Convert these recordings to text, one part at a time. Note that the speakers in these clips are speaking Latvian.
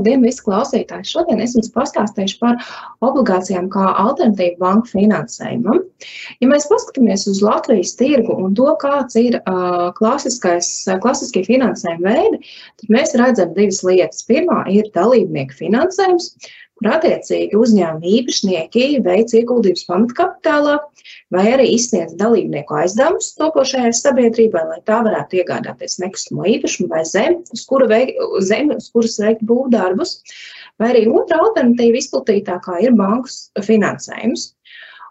Labdien, visi klausītāji! Šodien es jums pastāstīšu par obligācijām kā alternatīvu banku finansējumam. Ja mēs paskatāmies uz Latvijas tirgu un to, kāds ir uh, klasiskie finansējuma veidi, tad mēs redzam divas lietas. Pirmā ir dalībnieku finansējums, kur attiecīgi uzņēmuma īpašnieki veic ieguldījumus pamatkapitālā vai arī izsniedz dalībnieku aizdevumus topošajai sabiedrībai, lai tā varētu iegādāties nekustamo īpašumu vai zemi, uz, veik, zemi, uz kuras veikt būvdarbus. Vai arī otra alternatīva izplatītākā ir bankas finansējums.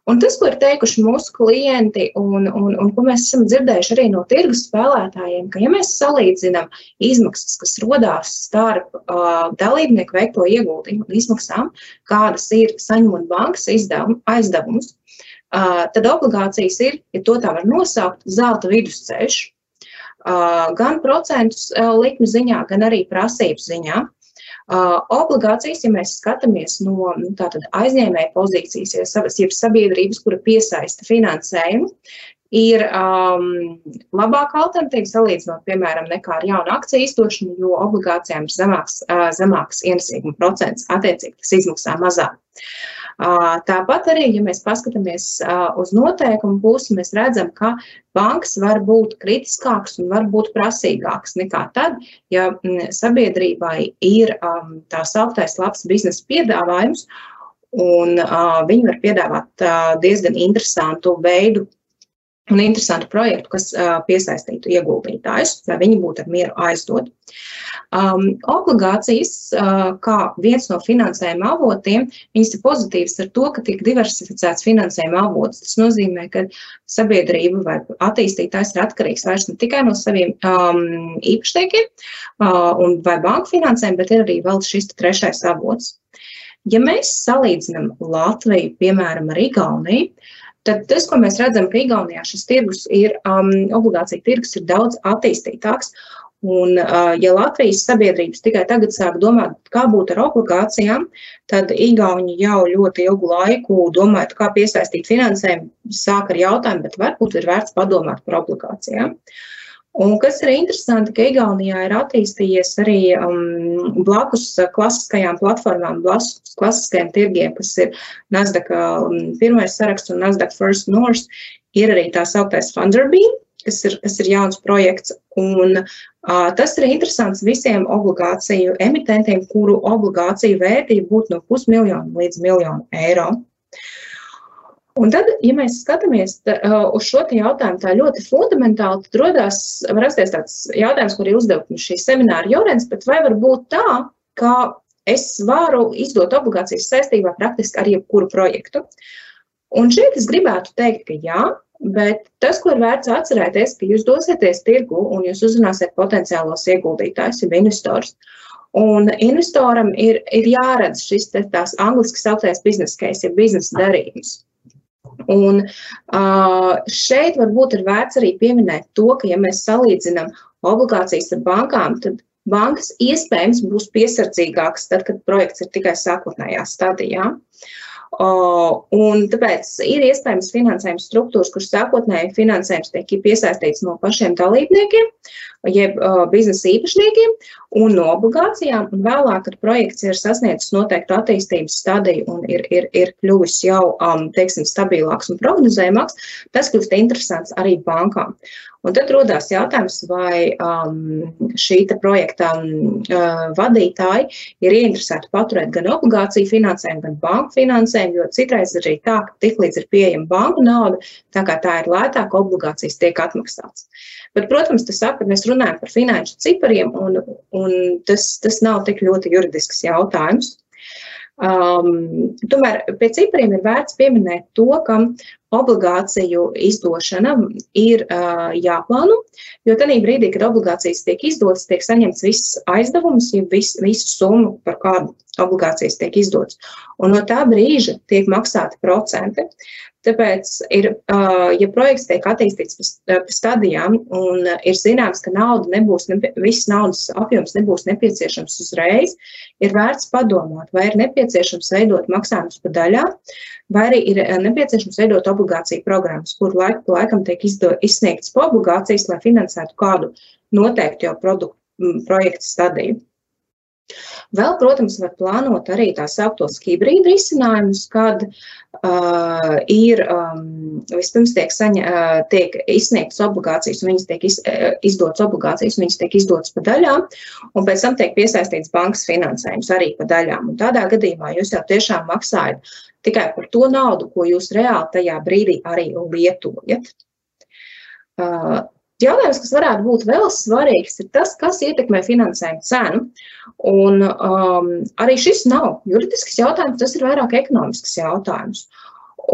Un tas, ko ir teikuši mūsu klienti, un, un, un ko mēs esam dzirdējuši arī no tirgus spēlētājiem, ka, ja mēs salīdzinām izmaksas, kas rodās starp uh, dalībnieku veikto ieguldījumu un izmaksām, kādas ir saņemot bankas izdevum, aizdevumus, uh, tad obligācijas ir, ja to tā var nosaukt, zelta vidusceļš. Uh, gan procentu uh, likmi ziņā, gan arī prasību ziņā. Uh, obligācijas, ja mēs skatāmies no nu, aizņēmēja pozīcijas, ja sabiedrības, kura piesaista finansējumu, ir um, labāka alternatīva salīdzinot, piemēram, nekā ar jaunu akciju izdošanu, jo obligācijām ir zemāks, uh, zemāks ienesīguma procents, attiecīgi tas izmaksā mazāk. Tāpat arī, ja mēs paskatāmies uz noteikumu pusi, mēs redzam, ka bankas var būt kritiskāks un var būt prasīgāks nekā tad, ja sabiedrībai ir tā sauktais labs biznesa piedāvājums, un viņi var piedāvāt diezgan interesantu veidu un interesantu projektu, kas uh, piesaistītu ieguldītājus, lai viņi būtu ar mieru aizdot. Um, obligācijas, uh, kā viens no finansējuma avotiem, viņas ir pozitīvas ar to, ka tiek diversificēts finansējuma avots. Tas nozīmē, ka sabiedrība vai attīstītājs ir atkarīgs vairs ne tikai no saviem um, īpašniekiem uh, vai banku finansēm, bet ir arī vēl šis trešais avots. Ja mēs salīdzinām Latviju, piemēram, ar Igauniju, Tad tas, ko mēs redzam, ka Igaunijā šis tirgus ir, um, obligācija tirgus ir daudz attīstītāks. Un, uh, ja Latvijas sabiedrības tikai tagad sāk domāt, kā būt ar obligācijām, tad Igauni jau ļoti ilgu laiku domājot, kā piesaistīt finansējumu, sāk ar jautājumu, bet varbūt ir vērts padomāt par obligācijām. Uh, Un kas ir interesanti, ka Igaunijā ir attīstījies arī um, blakus klasiskajām platformām, blakus klasiskajiem tirgiem, kas ir Nasdaq um, pirmais saraksts un Nasdaq First North, ir arī tā sauktais Funderbeam, kas ir, kas ir jauns projekts. Un, uh, tas ir interesants visiem obligāciju emitentiem, kuru obligāciju vērtība būtu no pusmiljona līdz miljonu eiro. Un tad, ja mēs skatāmies tā, uz šo jautājumu tā ļoti fundamentāli, tad rodās, var rasties tāds jautājums, kur ir uzdevums šī semināra Jorens, bet vai var būt tā, ka es varu izdot obligācijas saistībā praktiski ar jebkuru projektu? Un šeit es gribētu teikt, ka jā, bet tas, ko ir vērts atcerēties, ka jūs dosieties tirgu un jūs uzrunāsiet potenciālos ieguldītājus, jeb investors. Un investoram ir, ir jāredz šis tās angliski sauktais biznesa case, ja biznesa darījums. Un šeit varbūt ir vērts arī pieminēt to, ka, ja mēs salīdzinām obligācijas ar bankām, tad bankas iespējams būs piesardzīgākas tad, kad projekts ir tikai sākotnējā stadijā. Un tāpēc ir iespējams finansējuma struktūras, kuras sākotnēji finansējums tiek piesaistīts no pašiem dalībniekiem, jeb uh, biznesa īpašniekiem un no obligācijām, un vēlāk, kad projekts ir sasniedzis noteiktu attīstības stadiju un ir, ir, ir kļuvis jau, um, teiksim, stabilāks un prognozējamāks, tas kļūst interesants arī bankām. Un tad rodās jautājums, vai um, šī projekta um, uh, vadītāji ir ieinteresēti paturēt gan obligāciju finansējumu, gan banku finansējumu, jo citreiz arī tā, ka tiklīdz ir pieejama banku nauda, tā kā tā ir lētāka, obligācijas tiek atmaksātas. Bet, protams, tas saka, ka mēs runājam par finanšu cipariem, un, un tas, tas nav tik ļoti juridisks jautājums. Um, tomēr pie cipariem ir vērts pieminēt to, ka obligāciju izdošana ir uh, jāplāno, jo tajā brīdī, kad obligācijas tiek izdotas, tiek saņemts viss aizdevums, ja vis, visu summu, par kādu obligācijas tiek izdotas. Un no tā brīža tiek maksāti procenti. Tāpēc, ir, ja projekts tiek attīstīts pa stadijām un ir zināms, ka nauda nebūs, viss naudas apjoms nebūs nepieciešams uzreiz, ir vērts padomāt, vai ir nepieciešams veidot maksājumus pa daļām, vai arī ir nepieciešams veidot obligāciju programmas, kur laiku pa laikam tiek izdo, izsniegtas obligācijas, lai finansētu kādu noteiktu jau produktu projektu stadiju. Vēl, protams, var plānot arī tā sauktos hibrīda risinājumus, kad uh, ir um, vispirms tiek, saņa, uh, tiek izsniegtas obligācijas, un viņas tiek iz, uh, izdotas obligācijas, viņas tiek izdotas pa daļām, un pēc tam tiek piesaistīts bankas finansējums arī pa daļām. Un tādā gadījumā jūs jau tiešām maksājat tikai par to naudu, ko jūs reāli tajā brīdī arī lietojat. Uh, Jautājums, kas varētu būt vēl svarīgs, ir tas, kas ietekmē finansējumu cenu. Un, um, arī šis nav juridisks jautājums, tas ir vairāk ekonomisks jautājums.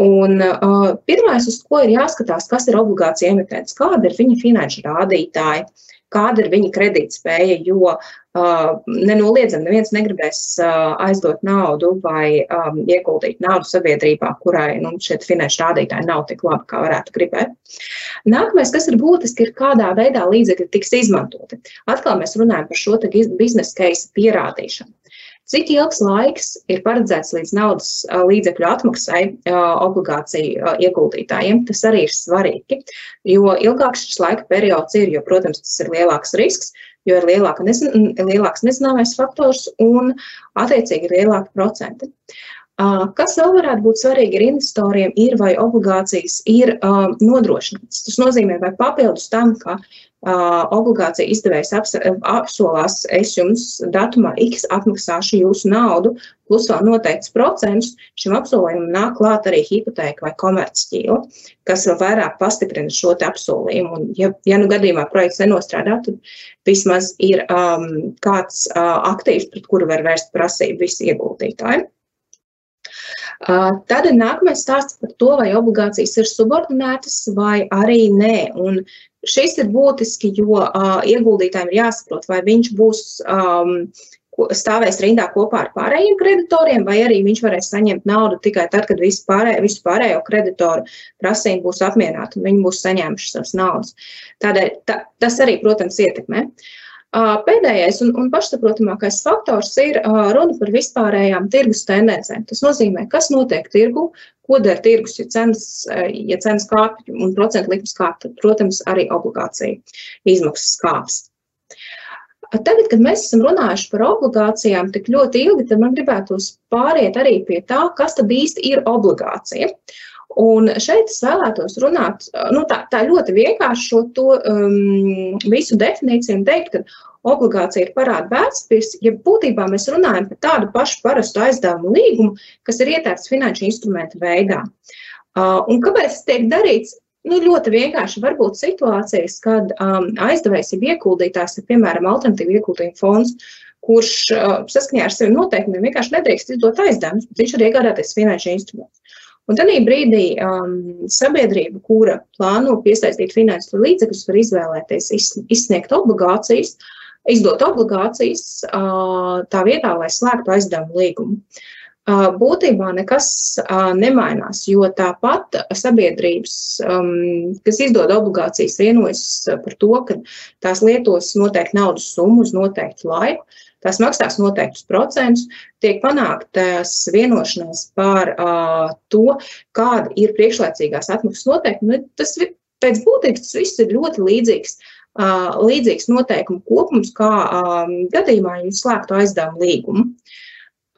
Un, uh, pirmais, uz ko ir jāskatās, kas ir obligācija emitents, kāda ir viņa finanšu rādītāji, kāda ir viņa kredītspēja, jo uh, nenoliedzami neviens negribēs uh, aizdot naudu vai um, ieguldīt naudu sabiedrībā, kurai nu, šie finanšu rādītāji nav tik labi, kā varētu gribēt. Nākamais, kas ir būtiski, ir kādā veidā līdzekļi tiks izmantoti. Atkal mēs runājam par šo biznesa case pierādīšanu. Cik ilgs laiks ir paredzēts līdz naudas līdzekļu atmaksai obligāciju ieguldītājiem? Tas arī ir svarīgi, jo ilgāks šis laika periods ir, jo, protams, tas ir lielāks risks, jo ir lielāka nezin, lielāks nezināmais faktors un, attiecīgi, ir lielāki procenti. Kas vēl varētu būt svarīgi ir investoriem, ir vai obligācijas ir uh, nodrošinātas. Tas nozīmē, vai papildus tam, ka obligācija izdevējs apsolās, es jums datumā X atmaksāšu jūsu naudu, plus vēl noteikts procents, šim apsolījumam nāk klāt arī hipotēka vai komercķīla, kas vēl vairāk pastiprina šo apsolījumu. Un, ja, ja nu gadījumā projekts nenostrādā, tad vismaz ir um, kāds uh, aktīvs, pret kuru var vērst prasību visi ieguldītāji. Tad nākamais stāsts par to, vai obligācijas ir subordinētas vai arī nē. Un Šis ir būtiski, jo uh, ieguldītājiem ir jāsaprot, vai viņš būs um, stāvēs rindā kopā ar pārējiem kreditoriem, vai arī viņš varēs saņemt naudu tikai tad, kad visu pārējo, visu pārējo kreditoru prasību būs apmierināti un viņi būs saņēmuši savas naudas. Tādēļ ta, tas arī, protams, ietekmē. Uh, Pēdējais un, un pašsaprotamākais faktors ir runa par vispārējām tirgus tendencēm. Tas nozīmē, kas notiek tirgu, ko dara tirgus, ja cenas, ja cenas kāpj un procentu likmes kāpj, tad, protams, arī obligācija izmaksas kāps. Tagad, kad mēs esam runājuši par obligācijām tik ļoti ilgi, tad man gribētos pāriet arī pie tā, kas tad īsti ir obligācija. Un šeit es vēlētos runāt nu, tā, tā ļoti vienkārši šo to, um, visu definīciju un teikt, ka obligācija ir parāda vērtspapīrs, ja būtībā mēs runājam par tādu pašu parastu aizdevumu līgumu, kas ir ietērts finanšu instrumentu veidā. Uh, un kāpēc tas tiek darīts? Nu, ļoti vienkārši var būt situācijas, kad um, aizdevējs ir ieguldītājs, ir piemēram alternatīva ieguldījuma fonds, kurš uh, saskaņā ar saviem noteikumiem vienkārši nedrīkst izdot aizdevumus, bet viņš var iegādāties finanšu instrumentus. Un tad brīdī um, sabiedrība, kura plāno piesaistīt finansu līdzekļus, var izvēlēties izsniegt obligācijas, izdot obligācijas uh, tā vietā, lai slēgtu aizdevumu līgumu. Uh, būtībā nekas uh, nemainās, jo tāpat sabiedrības, um, kas izdod obligācijas, vienojas par to, ka tās lietos noteikti naudas summu uz noteiktu laiku, tās maksās noteiktus procentus, tiek panāktas vienošanās par uh, to, kāda ir priekšlaicīgās atmaksas noteikumi. Nu, tas pēc būtības tas viss ir ļoti līdzīgs. Uh, līdzīgs noteikumu kopums, kā um, gadījumā jūs slēgtu aizdevumu līgumu.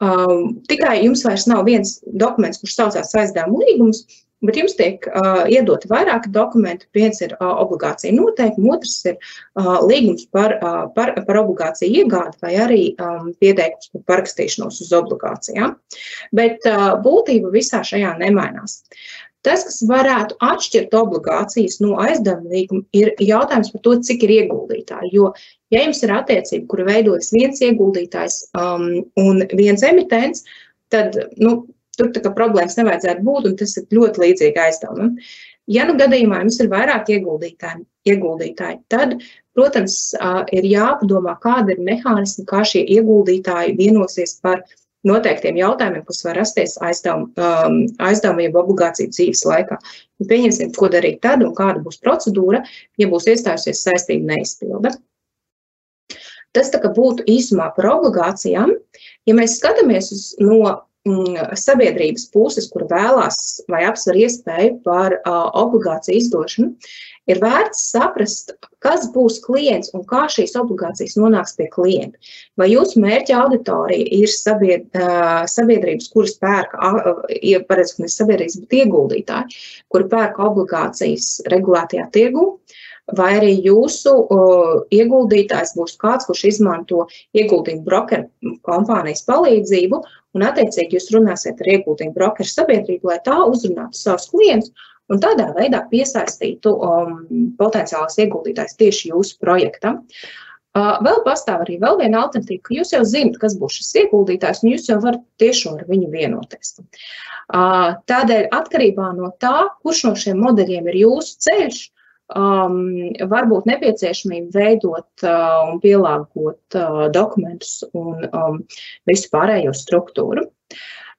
Um, tikai jums vairs nav viens dokuments, kurš saucās aizdevumu līgums, Bet jums tiek uh, iedoti vairāki dokumenti. Viens ir uh, obligācija noteikumi, otrs ir uh, līgums par, uh, par, par obligāciju iegādi vai arī um, pieteikums par parakstīšanos uz obligācijām. Bet uh, būtība visā šajā nemainās. Tas, kas varētu atšķirt obligācijas no aizdevuma līguma, ir jautājums par to, cik ir ieguldītāji. Jo, ja jums ir attiecība, kura veidojas viens ieguldītājs um, un viens emitents, tad nu, Tur tā kā problēmas nevajadzētu būt, un tas ir ļoti līdzīgi aizdevumam. Ja nu gadījumā jums ir vairāk ieguldītāji, ieguldītāji tad, protams, ir jāpadomā, kāda ir mehānismi, kā šie ieguldītāji vienosies par noteiktiem jautājumiem, kas var rasties aizdevumu, um, jeb obligāciju dzīves laikā. Pieņemsim, ko darīt tad un kāda būs procedūra, ja būs iestājusies saistība neizpilda. Tas tā kā būtu īsumā par obligācijām. Ja mēs skatāmies uz no sabiedrības puses, kur vēlās vai apsver iespēju par uh, obligāciju izdošanu, ir vērts saprast, kas būs klients un kā šīs obligācijas nonāks pie klienta. Vai jūsu mērķa auditorija ir sabied, sabiedrības, kuras pērka, ja ne sabiedrības, bet ieguldītāji, kuri pērka obligācijas regulētajā tirgu, vai arī jūsu uh, ieguldītājs būs kāds, kurš izmanto ieguldījumu brokeru kompānijas palīdzību, un attiecīgi jūs runāsiet ar ieguldījumu brokeru sabiedrību, lai tā uzrunātu savus klientus un tādā veidā piesaistītu um, potenciālās ieguldītājs tieši jūsu projektam. Uh, vēl pastāv arī vēl viena alternatīva, ka jūs jau zinat, kas būs šis ieguldītājs, un jūs jau varat tieši ar viņu vienoties. Uh, tādēļ atkarībā no tā, kurš no šiem modeļiem ir jūsu ceļš, um, varbūt nepieciešamība veidot uh, un pielāgot uh, dokumentus un um, visu pārējo struktūru.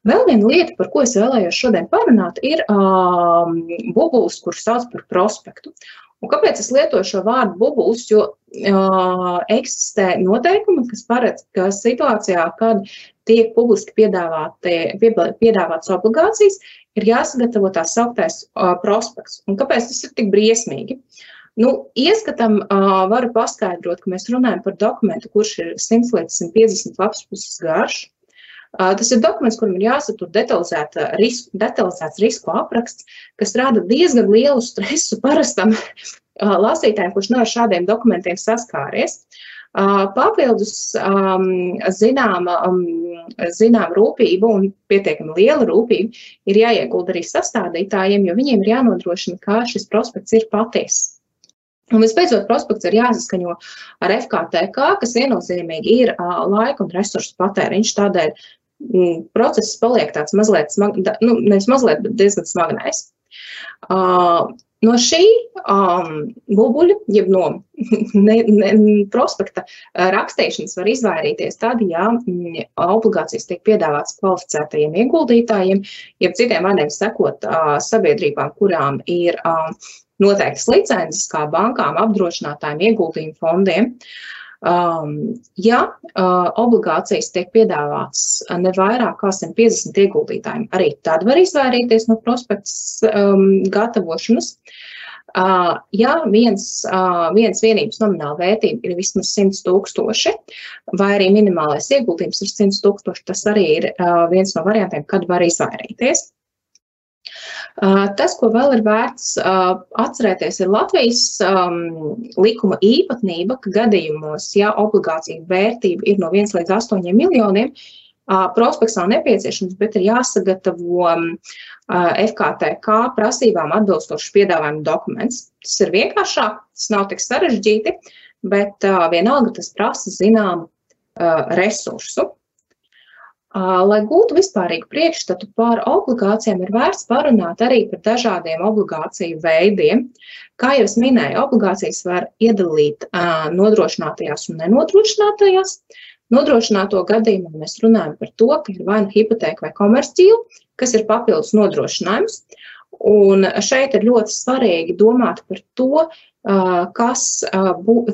Vēl viena lieta, par ko es vēlējos šodien parunāt, ir um, bubulis, kurš sauc par prospektu. Un kāpēc es lietoju šo vārdu bubulis? Jo uh, eksistē noteikumi, kas paredz, ka situācijā, kad tiek publiski piedāvātas obligācijas, ir jāsagatavo tā sauktais uh, prospekts. Un kāpēc tas ir tik briesmīgi? Nu, ieskatam uh, varu paskaidrot, ka mēs runājam par dokumentu, kurš ir 100 līdz 150 lapas puses garš. Uh, tas ir dokuments, kuram ir jāsatur detalizēta risku, detalizēts risku apraksts, kas rada diezgan lielu stresu parastam uh, lasītājiem, kurš nav ar šādiem dokumentiem saskāries. Papildus um, zināma, um, zinām rūpība un pietiekami liela rūpība ir jāiegulda arī sastādītājiem, jo viņiem ir jānodrošina, ka šis prospekts ir patiess. Un visbeidzot, prospekts ir jāsaskaņo ar FKTK, kas viennozīmīgi ir laika un resursu patēriņš. Tādēļ mm, process paliek tāds mazliet, smag, nu, nevis mazliet, bet diezgan smagnējs. No šī um, bubuļa, jeb no ne, ne, prospekta rakstīšanas var izvairīties tad, ja obligācijas tiek piedāvātas kvalificētajiem ieguldītājiem, jeb citiem vārdiem sakot, uh, sabiedrībām, kurām ir uh, noteiktas licences, kā bankām, apdrošinātājiem, ieguldījumu fondiem. Uh, ja uh, obligācijas tiek piedāvātas ne vairāk kā 150 ieguldītājiem, arī tad var izvairīties no prospekts um, gatavošanas. Uh, ja viens, uh, viens vienības nomināla vērtība ir vismaz 100 tūkstoši, vai arī minimālais ieguldījums ir 100 tūkstoši, tas arī ir viens no variantiem, kad var izvairīties. Tas, ko vēl ir vērts atcerēties, ir Latvijas um, likuma īpatnība, ka gadījumos, ja obligācija vērtība ir no 1 līdz 8 miljoniem, prospekts nav nepieciešams, bet ir jāsagatavo FKTK prasībām atbilstošs piedāvājuma dokuments. Tas ir vienkāršāk, tas nav tik sarežģīti, bet vienalga tas prasa zināmu resursu. Lai gūtu vispārīgu priekšstatu par obligācijām, ir vērts parunāt arī par dažādiem obligāciju veidiem. Kā jau es minēju, obligācijas var iedalīt nodrošinātajās un nenodrošinātajās. Nodrošināto gadījumā mēs runājam par to, ka ir vai nu hipoteka vai komercīla, kas ir papildus nodrošinājums. Un šeit ir ļoti svarīgi domāt par to, kas,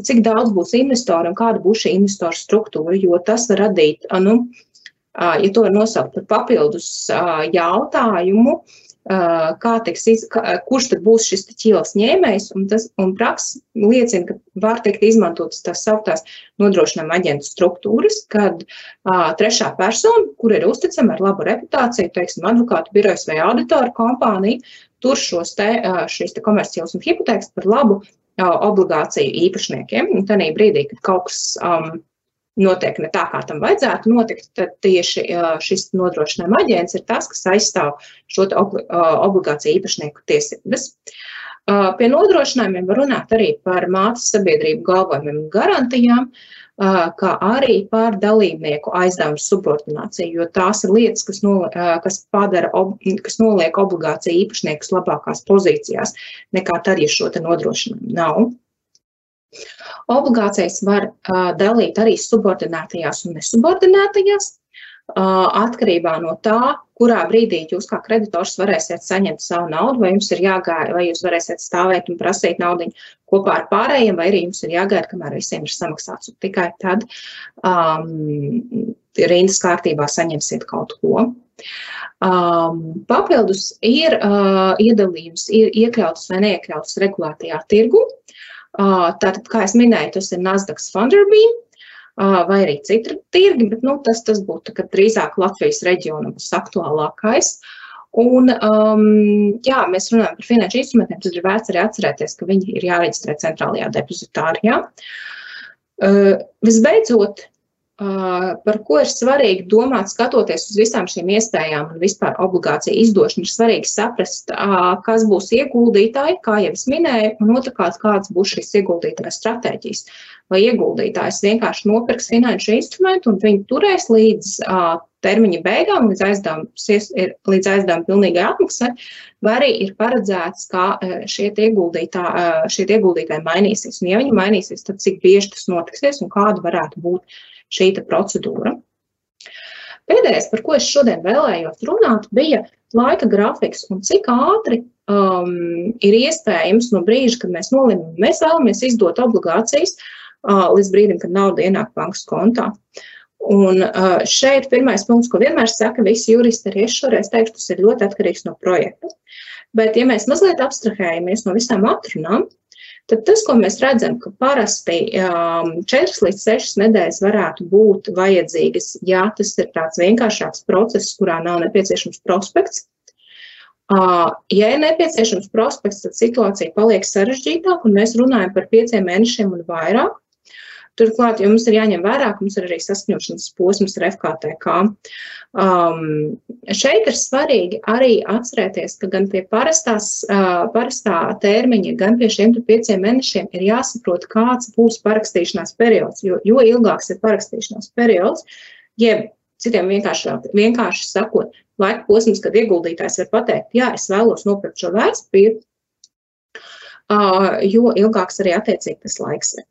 cik daudz būs investoru un kāda būs šī investoru struktūra, jo tas var radīt nu, ja to var nosaukt par papildus jautājumu, kā tiks, iz, kurš tad būs šis ķīlas ņēmējs, un, tas, un praksa liecina, ka var tikt izmantotas tās sauktās nodrošinājuma aģentu struktūras, kad uh, trešā persona, kur ir uzticama ar labu reputāciju, teiksim, advokātu birojas vai auditoru kompāniju, tur šos te, uh, šīs te komerciālas un hipotēkas par labu uh, obligāciju īpašniekiem, un tādā brīdī, kad kaut kas um, notiek ne tā, kā tam vajadzētu notikt, tad tieši šis nodrošinājuma aģents ir tas, kas aizstāv šo obligāciju īpašnieku tiesības. Pie nodrošinājumiem var runāt arī par mātes sabiedrību galvojumiem un garantijām, kā arī par dalībnieku aizdevumu subordināciju, jo tās ir lietas, kas, no, kas, padara, kas noliek obligāciju īpašniekus labākās pozīcijās nekā tad, ja šo nodrošinājumu nav. Obligācijas var dalīt arī subordinētajās un nesubordinētajās, atkarībā no tā, kurā brīdī jūs kā kreditors varēsiet saņemt savu naudu, vai jums ir jāgaida, vai jūs varēsiet stāvēt un prasīt naudu kopā ar pārējiem, vai arī jums ir jāgaida, kamēr visiem ir samaksāts. Un tikai tad um, rindas kārtībā saņemsiet kaut ko. Um, papildus ir uh, iedalījums, ir iekļauts vai neiekļauts regulētajā tirgu. Tātad, kā jau minēju, tas ir Nasdaq Funderbeam uh, vai arī citi tirgi, bet nu, tas, tas būtu drīzāk Latvijas reģionam aktuālākais. Un, um, jā, mēs runājam par finanšu instrumentiem, tad ir vērts arī atcerēties, ka viņi ir jāreģistrē centrālajā depozitārijā. Uh, visbeidzot, par ko ir svarīgi domāt, skatoties uz visām šīm iespējām un vispār obligāciju izdošanu, ir svarīgi saprast, kas būs ieguldītāji, kā jau es minēju, un otrkārt, kādas būs šīs ieguldītāja stratēģijas. Vai ieguldītājs vienkārši nopirks finanšu instrumentu un viņi turēs līdz termiņa beigām, līdz aizdevuma, līdz aizdevuma pilnīgai atmaksai, vai arī ir paredzēts, ka šie ieguldītāji, šie ieguldītāji mainīsies. Un, ja viņi mainīsies, tad cik bieži tas notiksies un kāda varētu būt šī procedūra. Pēdējais, par ko es šodien vēlējos runāt, bija laika grafiks un cik ātri um, ir iespējams no brīža, kad mēs nolemjam, mēs vēlamies izdot obligācijas, uh, līdz brīdim, kad nauda ienāk bankas kontā. Un uh, šeit pirmais punkts, ko vienmēr saka visi juristi, arī es šoreiz teikšu, tas ir ļoti atkarīgs no projekta. Bet, ja mēs mazliet abstrahējamies no visām atrunām, tad tas, ko mēs redzam, ka parasti um, 4 līdz 6 nedēļas varētu būt vajadzīgas, ja tas ir tāds vienkāršāks process, kurā nav nepieciešams prospekts. Uh, ja ir nepieciešams prospekts, tad situācija paliek sarežģītāka, un mēs runājam par pieciem mēnešiem un vairāk. Turklāt, jo mums ir jāņem vērā, ka mums ir arī saskaņošanas posms ar FKTK. Um, šeit ir svarīgi arī atcerēties, ka gan pie parastās, uh, parastā termiņa, gan pie šiem pieciem mēnešiem ir jāsaprot, kāds būs parakstīšanās periods. Jo, jo ilgāks ir parakstīšanās periods, jeb citiem vienkārši, vienkārši sakot, laika posms, kad ieguldītājs var pateikt, jā, es vēlos nopirkt šo vērtspapīru, uh, jo ilgāks arī attiecīgi tas laiks ir.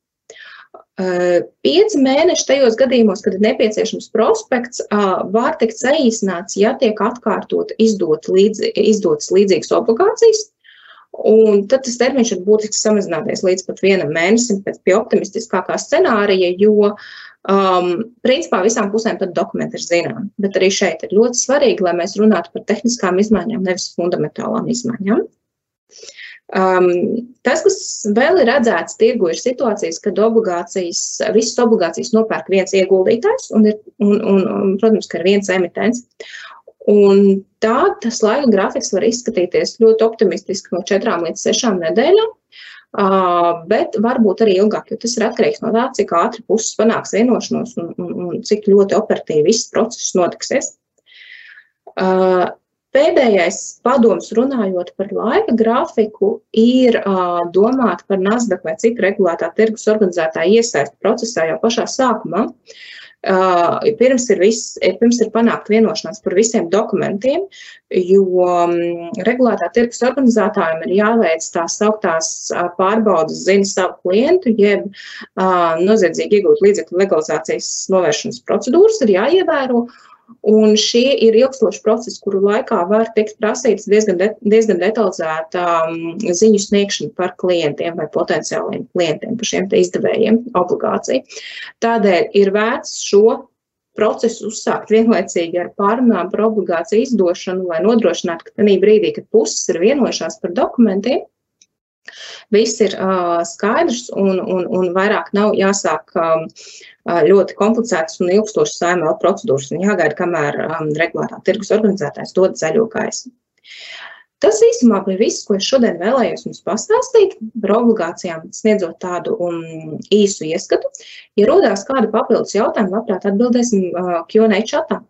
Pieci mēneši tajos gadījumos, kad ir nepieciešams prospekts, var tikt saīsināts, ja tiek atkārtot izdot līdz, izdotas līdzīgas obligācijas. Un tad tas termiņš var būtiski samazināties līdz pat vienam mēnesim pēc pie optimistiskākā scenārija, jo um, principā visām pusēm tad dokumenti ir zināmi. Bet arī šeit ir ļoti svarīgi, lai mēs runātu par tehniskām izmaiņām, nevis fundamentālām izmaiņām. Uh, Um, tas, kas vēl ir redzēts tirgu, ir situācijas, kad obligācijas, visas obligācijas nopērk viens ieguldītājs un, ir, un, un, un protams, ka ir viens emitents. Un tā tas laika grafiks var izskatīties ļoti optimistiski no četrām līdz sešām nedēļām, uh, bet varbūt arī ilgāk, jo tas ir atkarīgs no tā, cik ātri puses panāks vienošanos un, un, un cik ļoti operatīvi viss process notiksies. Uh, Pēdējais padoms runājot par laika grafiku ir uh, domāt par Nasdaq vai citu regulētā tirgus organizētāju iesaistu procesā jau pašā sākumā. Uh, pirms, ir viss, pirms ir panākt vienošanās par visiem dokumentiem, jo um, regulētā tirgus organizētājiem ir jāveic tās sauktās uh, pārbaudas zina savu klientu, jeb uh, noziedzīgi iegūt līdzekļu legalizācijas novēršanas procedūras ir jāievēro. Uh, Un šie ir ilgstoši procesi, kuru laikā var tikt prasīts diezgan, de, diezgan detalizēta um, ziņu sniegšana par klientiem vai potenciāliem klientiem, par šiem izdevējiem obligāciju. Tādēļ ir vērts šo procesu uzsākt vienlaicīgi ar pārunām par obligāciju izdošanu, lai nodrošinātu, ka tajā brīdī, kad puses ir vienojušās par dokumentiem, viss ir uh, skaidrs un, un, un vairāk nav jāsāk um, ļoti komplicētas un ilgstošas AML procedūras un jāgaida, kamēr um, regulārā tirgus organizētājs dod zaļo gaismu. Tas īsumā bija viss, ko es šodien vēlējos jums pastāstīt par obligācijām, sniedzot tādu um, īsu ieskatu. Ja rodās kādi papildus jautājumi, labprāt atbildēsim uh, Q&A čatā.